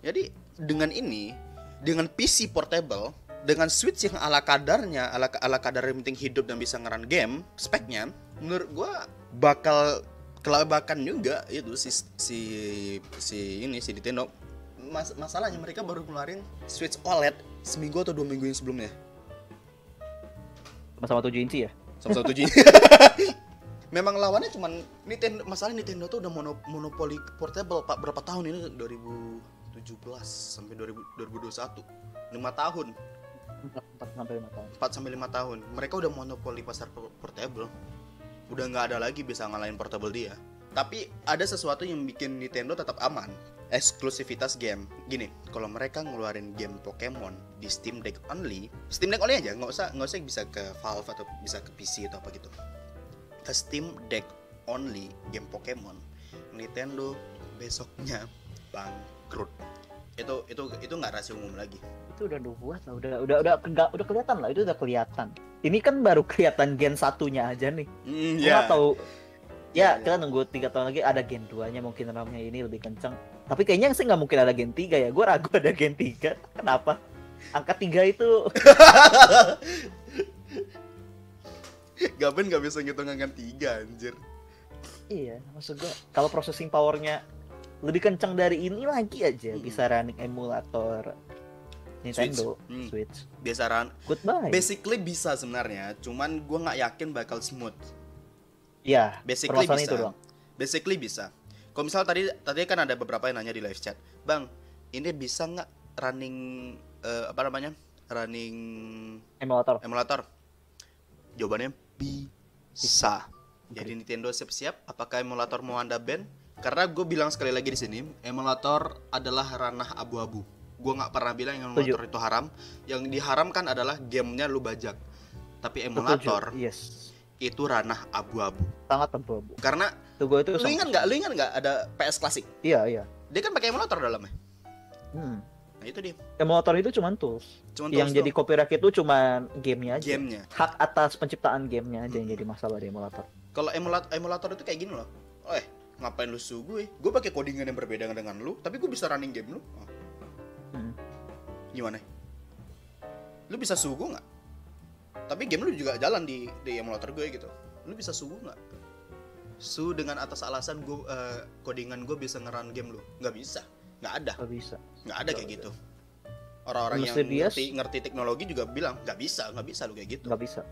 jadi dengan ini dengan PC portable dengan Switch yang ala kadarnya ala ala kadar yang penting hidup dan bisa ngeran game speknya menurut gua bakal kelabakan juga itu si si si ini si Nintendo. Mas- masalahnya mereka baru ngeluarin Switch OLED seminggu atau dua minggu yang sebelumnya. Sama-sama 7 inci ya? sama satu G. Memang lawannya cuman Nintendo masalah Nintendo tuh udah mono, monopoli portable pak berapa tahun ini? 2017 sampai 2000, 2021 5 tahun 4 sampai 5 tahun. 4 sampai 5 tahun. Mereka udah monopoli pasar por- portable. Udah nggak ada lagi bisa ngalahin portable dia. Tapi ada sesuatu yang bikin Nintendo tetap aman. Eksklusivitas game. Gini kalau mereka ngeluarin game Pokemon di Steam Deck only Steam Deck only aja nggak usah nggak usah bisa ke Valve atau bisa ke PC atau apa gitu. Ke Steam Deck only game Pokemon Nintendo besoknya bangkrut itu itu itu nggak rahasia umum lagi Itu udah buat lah, udah udah udah udah, udah kelihatan lah, itu udah kelihatan. Ini kan baru kelihatan gen satunya aja nih. mm, nggak tahu. Ya, iya. kita nunggu tiga tahun lagi ada gen 2-nya mungkin ramnya ini lebih kencang. Tapi kayaknya sih nggak mungkin ada gen 3 ya. Gue ragu [laughs] ada gen 3. Kenapa? Angka 3 itu [laughs] Gaben nggak bisa ngitung angka tiga anjir. iya, maksud gua kalau processing powernya lebih kencang dari ini lagi aja Hmm. bisa running emulator Nintendo Switch. Hmm. Switch. Biasa ran. Goodbye. Basically bisa sebenarnya, cuman gua nggak yakin bakal smooth. Ya, Basically bisa. itu doang. Basically bisa. Kalau misal tadi tadi kan ada beberapa yang nanya di live chat, bang, ini bisa nggak running eh, apa namanya running Emulator. emulator? Jawabannya bisa. Jadi Nintendo siap-siap. Apakah emulator mau anda ban? Karena gue bilang sekali lagi di sini, emulator adalah ranah abu-abu. Gue nggak pernah bilang yang emulator itu haram. Yang diharamkan adalah gamenya lu bajak. Tapi emulator. Yes. itu ranah abu-abu. Sangat abu-abu. Karena Tuh gue itu lu ingat nggak? Lu ingat nggak ada PS klasik? Iya, iya. Dia kan pakai emulator dalamnya. Hmm. Nah itu dia. Emulator itu cuma tools. Cuman yang tools jadi copyright itu cuma gamenya aja. gamenya. Hak atas penciptaan gamenya aja yang jadi masalah di emulator. Kalau emulat emulator itu kayak gini loh. Eh, ngapain lu su gue? Gue pakai codingan yang berbeda dengan lu, tapi gue bisa running game lu. Oh, Hmm. gimana? Lu bisa su gue nggak? Tapi game lu juga jalan di di emulator gue gitu. Lu bisa su gue nggak? Su dengan atas alasan gue eh, codingan gue bisa ngeran game lu? Nggak bisa. Nggak ada. Gak bisa. Nggak ada kayak gitu. Orang-orang yang ngerti, ngerti teknologi juga bilang nggak bisa, nggak bisa lu kayak gitu. Gak bisa.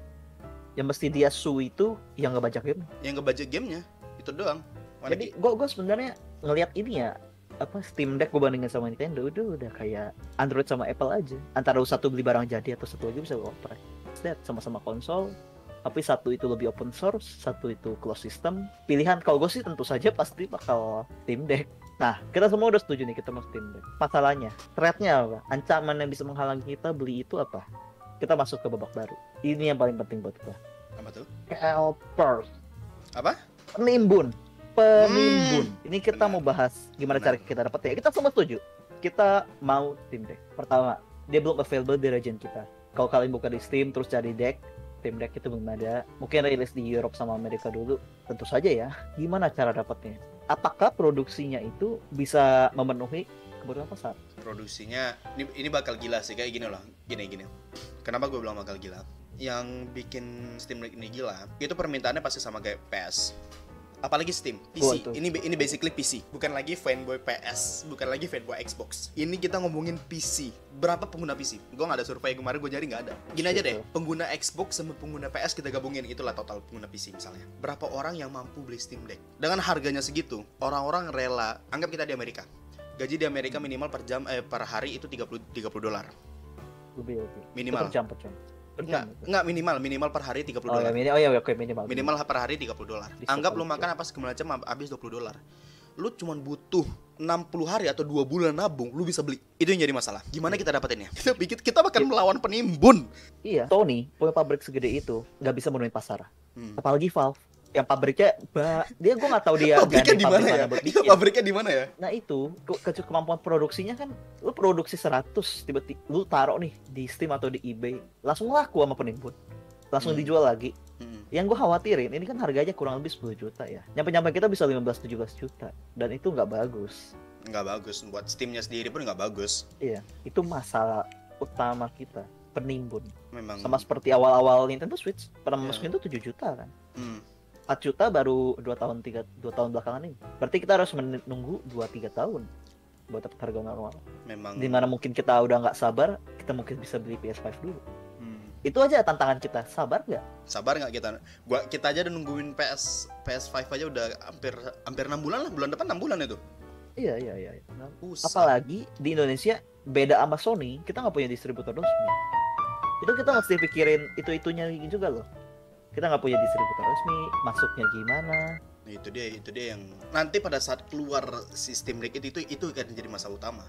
Yang mesti dia su itu yang ngebajak game. Yang ngebaca gamenya itu doang. Mana Jadi gue gue sebenarnya ngelihat ini ya apa Steam Deck gue bandingin sama Nintendo udah udah kayak Android sama Apple aja. Antara satu beli barang jadi atau satu lagi bisa lu oprek That sama-sama konsol. Tapi satu itu lebih open source satu itu closed system. Pilihan kalau gue sih tentu saja pasti bakal Steam Deck. Nah kita semua udah setuju nih kita mau Steam Deck. Masalahnya threatnya apa? Ancaman yang bisa menghalangi kita beli itu apa? Kita masuk ke babak baru. Ini yang paling penting buat gue apa tuh? Helpers Apa? penimbun penimbun ini kita benar. mau bahas gimana Benar. cara kita dapat ya kita semua setuju. Kita mau Steam Deck. Pertama dia belum available di region kita. Kalau kalian buka di Steam terus cari deck Steam Deck itu belum ada. Mungkin rilis di Europe sama Amerika dulu. Tentu saja ya. Gimana cara dapatnya apakah produksinya itu bisa memenuhi kebutuhan pasar? Produksinya ini ini bakal gila sih. Kayak gini loh. Gini gini. Kenapa gue bilang bakal gila? Yang bikin Steam Deck ini gila itu permintaannya pasti sama kayak PS apalagi Steam Oh, PC itu. ini ini basically PC bukan lagi fanboy PS bukan lagi fanboy Xbox. Ini kita ngomongin PC berapa pengguna PC gue nggak ada survei kemarin gue nyari nggak ada. Gini aja deh Betul. pengguna Xbox sama pengguna PS kita gabungin itulah total pengguna PC misalnya. Berapa orang yang mampu beli Steam Deck? Dengan harganya segitu orang-orang rela anggap kita di Amerika. Gaji di Amerika minimal per jam eh per hari itu 30 30 dolar. Lebih lebih. Minimal. per jam per jam enggak jam enggak minimal minimal per hari 30 oh ya dolar. minimal oh ya oke minimal. Minimal per hari 30 dolar. Anggap lu makan apa segala macam habis 20 dolar. Lu cuman butuh 60 hari atau dua bulan nabung lu bisa beli. Itu yang jadi masalah. Gimana kita dapetinnya? [laughs] Kita pikir kita bakal melawan penimbun. Iya Sony punya pabrik segede itu nggak bisa memenuhi pasar. Hmm. apalagi Valve yang pabriknya ba- dia gue nggak tahu dia [laughs] pabriknya di mana ya? [laughs] bikin. pabriknya di mana ya? Nah itu ke- ke- kemampuan produksinya kan lu produksi 100 tiba-tiba lu taruh nih di Steam atau di eBay langsung laku sama penimbun. Langsung Hmm. dijual lagi. Hmm. yang gue khawatirin ini kan harganya kurang lebih 10 juta ya. Nyampe nyampe kita bisa 15-17 juta. Dan itu nggak bagus. Nggak bagus buat Steamnya sendiri pun nggak bagus. Iya itu masalah utama kita penimbun. Memang. Sama seperti awal-awal Nintendo Switch pernah Iya. masukin tuh 7 juta kan. Hmm. 4 juta baru 2 tahun 3 2 tahun belakangan ini. Berarti kita harus menunggu 2 3 tahun. buat dapat harga normal. memang Di mana mungkin kita udah nggak sabar, kita mungkin bisa beli PS5 dulu. hmm, Itu aja tantangan kita. Sabar nggak? sabar nggak kita gua kita aja udah nungguin PS PS5 aja udah hampir hampir enam bulan lah bulan depan enam bulan itu Iya iya iya. iya. Buset. Apalagi di Indonesia beda sama Sony, kita nggak punya distributor resmi. Itu kita mesti pikirin itu itunya juga loh. Kita nggak punya distributor resmi, masuknya gimana? Nah, itu dia itu dia yang nanti pada saat keluar sistem Deck itu itu itu akan jadi masalah utama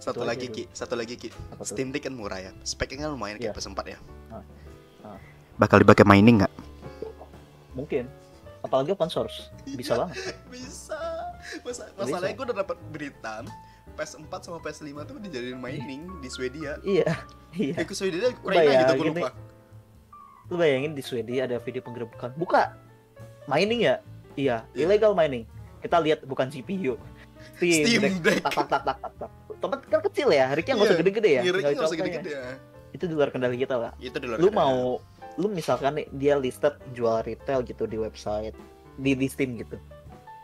satu aja lagi ki satu lagi ki Apa? Steam Deck kan murah ya speknya kan lumayan Iya. kayak PS4 ya Ah, ah. bakal dipakai mining nggak Mungkin. Apalagi open source, bisa Iya. banget. [laughs] bisa Masa, masalahnya gue udah dapat berita PS4 sama PS5 tuh dijadiin mining di Swedia Iya, iya. eh ke Swedia Ukraina gitu gue lupa Lu bayangin di Swedia ada video penggerebekan. Buka. Mining ya? Iya, Iya. illegal mining. Kita lihat bukan CPU. Steam, Steam Deck. Tak tak tak tak tak tak. Tempat kan kecil ya, Ricky nggak usah Iya, gede-gede ya. nggak usah gede-gede ya Itu di luar kendali kita lah. itu di luar Lu kendali. mau, lu misalkan nih dia listed jual retail gitu di website, di, di Steam gitu.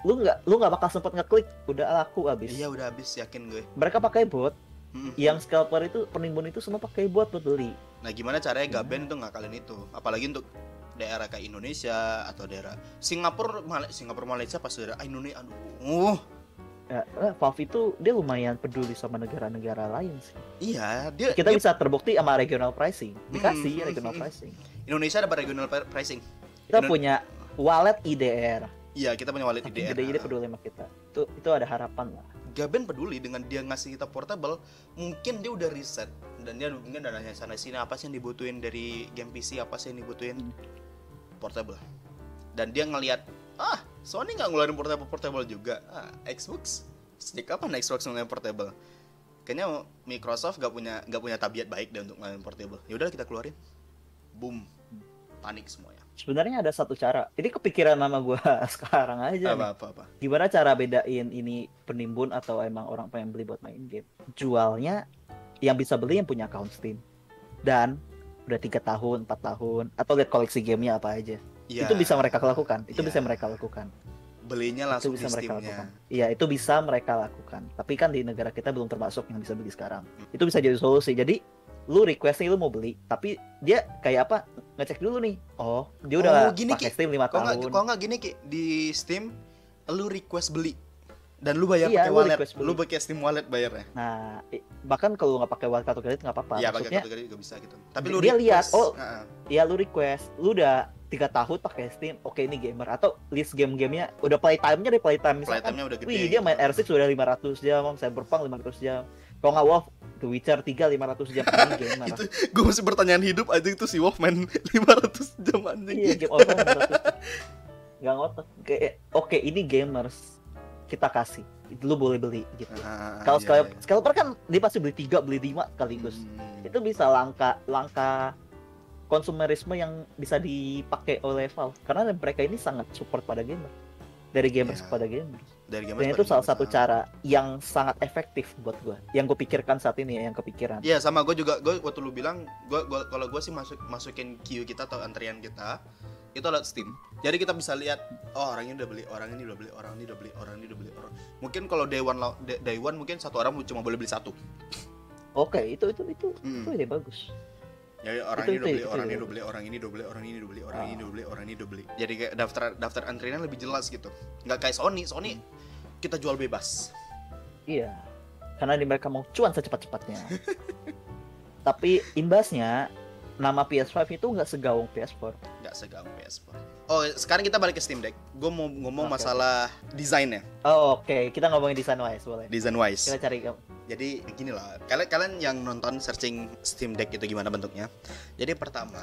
Lu nggak, lu nggak bakal sempet ngeklik, udah laku abis. iya udah habis yakin gue Mereka pakai bot, Mm-mm. yang scalper itu penimbun itu semua pakai bot buat beli. Nah gimana caranya? Gaben itu ngakalin itu? Apalagi untuk daerah kayak Indonesia atau daerah Singapura, Mal Singapura Malaysia pas daerah ah, Indonesia, aduh, Ya, eh, Valve itu dia lumayan peduli sama negara-negara lain sih. iya dia, kita dia- bisa terbukti sama regional pricing dikasih Hmm, regional hmm, pricing Indonesia ada regional pri- pricing. kita Indo- punya wallet IDR Iya kita punya wallet IDR. gede-gede peduli sama kita itu itu ada harapan lah Gaben peduli dengan dia ngasih kita portable, mungkin dia udah riset dan dia mungkin udah nanya sana sini apa sih yang dibutuhin dari game PC, apa sih yang dibutuhin portable. Dan dia ngelihat, ah Sony nggak ngeluarin portable portable juga, ah Xbox sejak kapan Xbox ngeluarin portable? Kayaknya Microsoft gak punya nggak punya tabiat baik deh untuk ngeluarin portable. Ya udah kita keluarin, boom, panik semuanya. Sebenarnya ada satu cara ini kepikiran nama gua [laughs] sekarang aja nih. Apa apa apa. gimana cara bedain ini penimbun atau emang orang pengen beli buat main game jualnya yang bisa beli yang punya account Steam dan udah tiga tahun empat tahun atau lihat koleksi gamenya apa aja Iya, itu bisa mereka lakukan itu Iya. bisa mereka lakukan belinya itu langsung bisa di mereka Steamnya. lakukan. Iya, itu bisa mereka lakukan. Tapi kan di negara kita belum termasuk yang bisa beli sekarang. Itu bisa jadi solusi. Jadi lu request nih lu mau beli, tapi dia kayak apa? Ngecek dulu nih. Oh, dia udah Oh, gini, pakai. Steam 5 Kok nggak tahun. kok nggak gini ki di Steam lu request beli dan lu bayar Iya, pakai lu wallet, request beli. lu pakai Steam wallet bayarnya. Nah, bahkan kalau nggak pakai wallet kartu kredit nggak apa-apa. Iya pakai kartu kredit juga bisa gitu. Tapi dia lu lihat, request, oh, Heeh. ya lu request, lu udah tiga tahun pakai Steam, oke ini gamer atau list game-gamenya udah playtime-nya deh playtime misalkan playtime-nya udah gede. Wih, dia main gitu. R6 sudah 500 jam, Cyberpunk 500 jam. Kalau nggak WoW, The Witcher 3 500 jam. Ini gamer. Itu gue masih pertanyaan hidup aja itu si Wolf main [laughs] 500 jam anjing. iya, game over 500 jam. Nggak ngotot. Oke ini gamers. Kita kasih. Itu lu boleh beli gitu. Ah, Kalau iya, sekali iya. scalper kan dia pasti beli 3, beli 5 sekaligus. Hmm. Itu bisa langka langka konsumerisme yang bisa dipakai oleh Valve karena mereka ini sangat support pada gamer. Dari gamers Iya. kepada gamers. Dari gamers Dan itu salah satu ah. cara yang sangat efektif buat gua. Yang gue pikirkan saat ini ya, yang kepikiran. Iya sama gue juga gue waktu lu bilang gue gua, kalau gue sih masuk masukin queue kita atau antrian kita itu lewat Steam. Jadi kita bisa lihat oh orang ini udah beli, orang ini udah beli, orang ini udah beli, orang ini udah beli, orang. Mungkin kalau day one day, day one mungkin satu orang cuma boleh beli satu. Oke, itu itu itu Hmm. itu ide bagus. Jadi orang Itu- ini udah itu- beli, itu orang ini ya. udah beli, orang ini udah beli, orang ini udah beli, orang ini udah beli, orang ini udah beli. Jadi kayak daftar daftar antriannya lebih jelas gitu. Nggak kayak Sony, Sony kita jual bebas. Iya. Karena di mereka mau cuan secepat-cepatnya. [laughs] Tapi imbasnya nama PS5 itu nggak segaung PS4. Nggak segampang PS4. Oh, sekarang kita balik ke Steam Deck. Gue mau ngomong Oke, masalah desainnya, Oh, oke. Kita ngomongin desain wise boleh. design wise. Kita cari Jadi gini lah, kalian kalian yang nonton searching Steam Deck itu gimana bentuknya? Jadi pertama,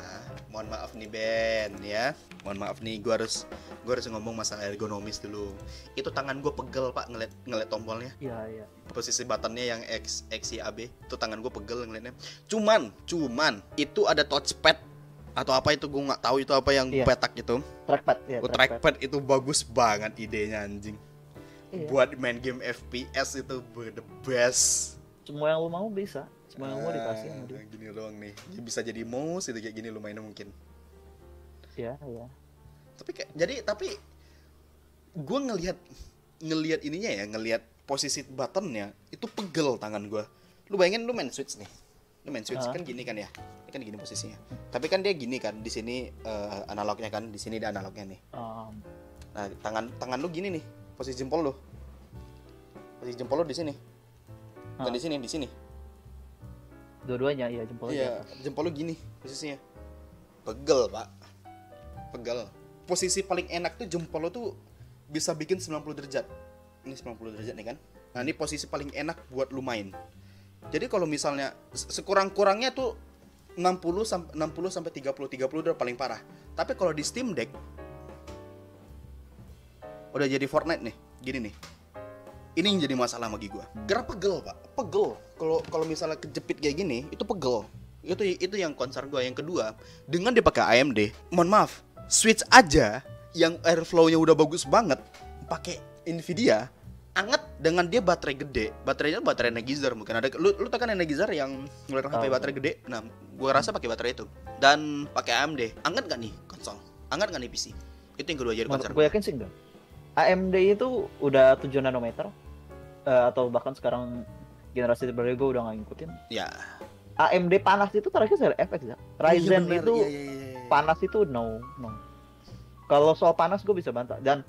mohon maaf nih Ben ya, mohon maaf nih, gue harus gue harus ngomong masalah ergonomis dulu. Itu tangan gue pegel pak ngeliat ngeliat tombolnya, Iya, iya. posisi buttonnya yang X X Y A B, itu tangan gue pegel ngeliatnya. Cuman, cuman itu ada touchpad atau apa itu gue nggak tahu itu apa yang Iya. petak itu. Trackpad ya, Oh, trackpad itu bagus banget idenya anjing. Iya. Buat main game FPS itu the best. Semua yang lu mau bisa. Semua yang lu mau dikasih sama Ah, gini doang nih Ya, bisa jadi mouse itu kayak gini lumayan mungkin Iya, iya. tapi kayak jadi tapi gue ngelihat ngelihat ininya ya ngelihat posisi buttonnya itu pegel tangan gua lu bayangin lu main switch nih lu main switch Ah. kan gini kan ya? Ini kan gini posisinya. Tapi kan dia gini kan di sini eh, analognya kan di sini ada analognya nih. Um, nah tangan tangan lu gini nih posisi jempol lu. Posisi jempol lu di sini. Bukan Ah. di sini di sini. Dua-duanya ya jempolnya. iya jempol lu gini posisinya. Pegel pak. Pegel. Posisi paling enak tuh jempol lu tuh bisa bikin 90 derajat. Ini 90 derajat nih kan. Nah ini posisi paling enak buat lu main jadi kalau misalnya se- sekurang-kurangnya tuh 60 sampai 60 sampai 30 30 udah paling parah. Tapi kalau di Steam Deck udah jadi Fortnite nih gini nih. Ini yang jadi masalah bagi gua. Karena pegel pak? Pegel. Kalau kalau misalnya kejepit kayak gini itu pegel. Itu itu yang concern gua. Yang kedua dengan dipakai AMD mohon maaf switch aja yang airflow-nya udah bagus banget pakai Nvidia anget dengan dia baterai gede baterainya baterai Energizer mungkin ada lu lu tau kan Energizer yang ngeluarin HP Tahu. baterai gede nah gua rasa pakai baterai itu dan pakai AMD anget gak nih konsol anget gak nih PC itu yang kedua jadi concern gue yakin sih enggak. AMD itu udah 7 nanometer eh, atau bahkan sekarang generasi terbaru gue udah nggak ngikutin. ya AMD panas itu terakhir dari FX ya. Ryzen Iya bener, itu iya, iya, iya, iya. panas itu no no. Kalau soal panas gue bisa bantah dan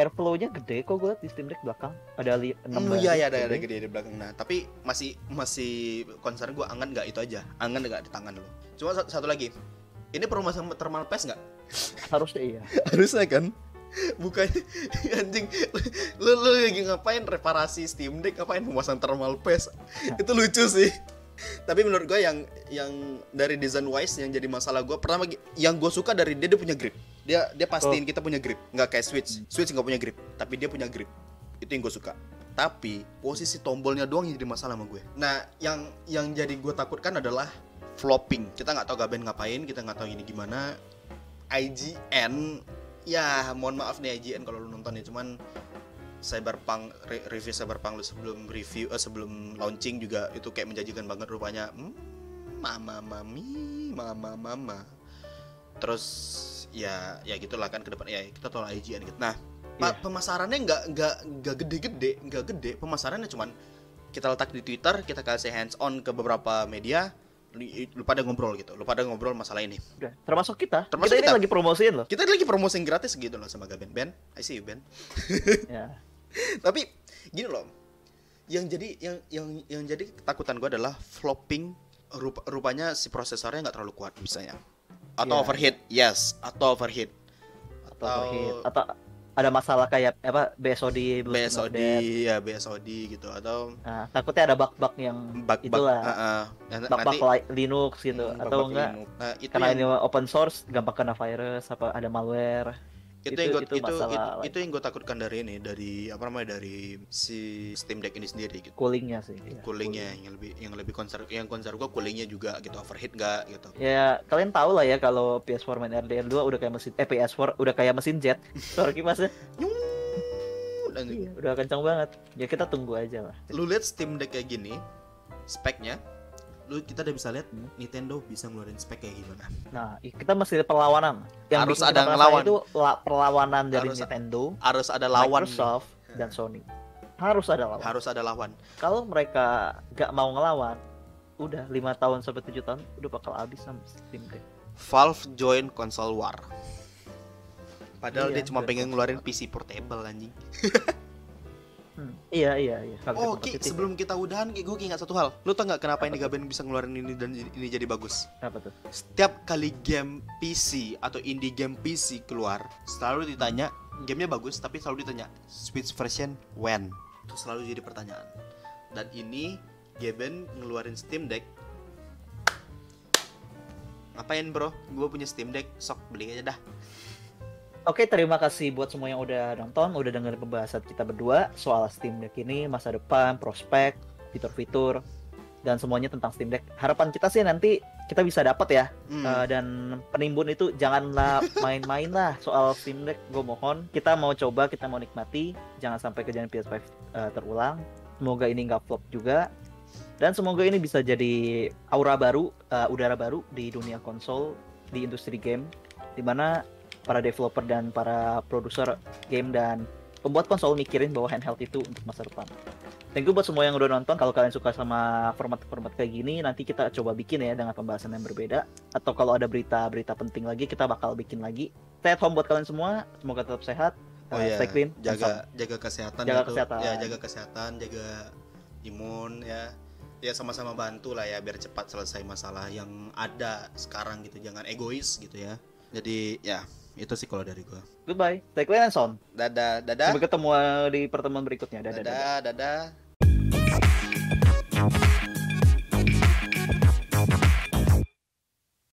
airflow-nya gede kok gue di Steam Deck belakang ada li 6 Hmm, iya iya ada ada gede di belakang. Nah, tapi masih masih concern gua angan nggak itu aja. Angan nggak di tangan lo. Cuma satu, satu lagi. Ini permasalahan thermal paste nggak? Harusnya iya. [laughs] Harusnya kan. Bukannya [laughs] anjing lu, lu lagi ngapain reparasi Steam Deck ngapain pemasangan thermal paste. itu lucu sih. Tapi menurut gua yang yang dari design wise yang jadi masalah gua pertama yang gue suka dari dia dia punya grip. Dia dia pastiin kita punya grip, nggak kayak Switch. Switch nggak punya grip, tapi dia punya grip. Itu yang gue suka. Tapi posisi tombolnya doang yang jadi masalah sama gue. Nah, yang yang jadi gue takutkan adalah flopping. Kita nggak tahu Gaben ngapain, kita nggak tahu ini gimana. IGN, ya mohon maaf nih IGN kalau lu nonton ya, cuman Cyberpunk re- review Cyberpunk lu sebelum review eh, sebelum launching juga itu kayak menjanjikan banget rupanya. Hmm, mama mami, mama mama. Terus ya ya gitulah kan ke depan ya kita lah IGN gitu. Nah, Iya. pemasarannya nggak nggak nggak gede-gede, nggak gede. Pemasarannya cuman kita letak di Twitter, kita kasih hands on ke beberapa media, lu, pada ngobrol gitu. Lu pada ngobrol masalah ini. Udah, termasuk kita. Termasuk kita, ini kita. lagi promosiin loh. Kita lagi promosi gratis gitu loh sama Gaben. Ben, I see you Ben. ya. [laughs] Tapi gini loh, yang jadi yang yang yang jadi ketakutan gue adalah flopping. Rupa, rupanya si prosesornya nggak terlalu kuat misalnya, atau Iya. overheat, yes, atau overheat, Atau, overheat. atau ada masalah kayak apa BSOD BSOD, ya BSOD gitu, atau Nah, takutnya ada bug-bug yang bug-bug, itulah uh, uh, bug-bug nanti Linux gitu hmm, atau bug-bug enggak Linux. Nah, itu karena yang, ini open source gampang kena virus apa ada malware. Itu, itu- yang gue itu itu, masalah itu, lain. itu yang gue takutkan dari ini dari apa namanya dari si Steam Deck ini sendiri gitu. Coolingnya sih. iya, coolingnya yang lebih yang lebih concern yang concern gue coolingnya juga gitu overheat gak gitu Ya, kalian tahu lah ya kalau PS4 main RDR2 udah kayak mesin eh PS4 udah kayak mesin jet. [laughs] Suara kipasnya iya, udah kencang banget. Ya kita tunggu aja lah. lu lihat Steam Deck kayak gini speknya lu kita udah bisa lihat Hmm. Nintendo bisa ngeluarin spek kayak gimana Nah, kita masih perlawanan. Harus bikin ada ngelawan. itu la- perlawanan dari Harus- Nintendo, harus ada lawan Microsoft, dan Sony. Harus ada lawan. harus ada lawan Kalau mereka gak mau ngelawan, udah lima tahun sampai tujuh tahun udah bakal habis sama Steam Deck. Valve join console war padahal Iya, dia cuma pengen ngeluarin. PC portable anjing [laughs] Hmm, Iya iya iya. Oh Ki sebelum kita udahan Ki gue ingat satu hal. Lu tau nggak kenapa ini Gaben bisa ngeluarin ini dan ini jadi bagus? Apa tuh? setiap kali game PC atau indie game PC keluar selalu ditanya gamenya bagus tapi selalu ditanya Switch version when? Itu selalu jadi pertanyaan. Dan ini Gaben ngeluarin Steam Deck. Ngapain bro? Gue punya Steam Deck sok beli aja dah Oke, terima kasih buat semua yang udah nonton, udah dengerin pembahasan kita berdua soal Steam Deck ini, masa depan, prospek, fitur-fitur, dan semuanya tentang Steam Deck. Harapan kita sih nanti kita bisa dapat ya, Hmm. Uh, dan penimbun itu janganlah [laughs] main-main lah soal Steam Deck. Gue mohon, kita mau coba, kita mau nikmati, jangan sampai kejadian PS5 uh, terulang. Semoga ini nggak flop juga, dan semoga ini bisa jadi aura baru, uh, udara baru di dunia konsol, di industri game, di mana para developer dan para produser game dan pembuat konsol mikirin bahwa handheld itu untuk masa depan. Thank you buat semua yang udah nonton. Kalau kalian suka sama format-format kayak gini, nanti kita coba bikin ya dengan pembahasan yang berbeda. Atau kalau ada berita-berita penting lagi, kita bakal bikin lagi. Stay at home buat kalian semua. Semoga tetap sehat. Oh Uh, iya, stay clean. jaga jaga kesehatan Jaga ya kesehatan. ya jaga kesehatan jaga imun ya ya sama-sama bantu lah ya biar cepat selesai masalah yang ada sekarang gitu jangan egois gitu ya jadi ya itu sih kalau dari gua Goodbye. Stay clean and sound. dadah dadah Sampai ketemu uh, di pertemuan berikutnya. Dadah. dadah. dadah dadah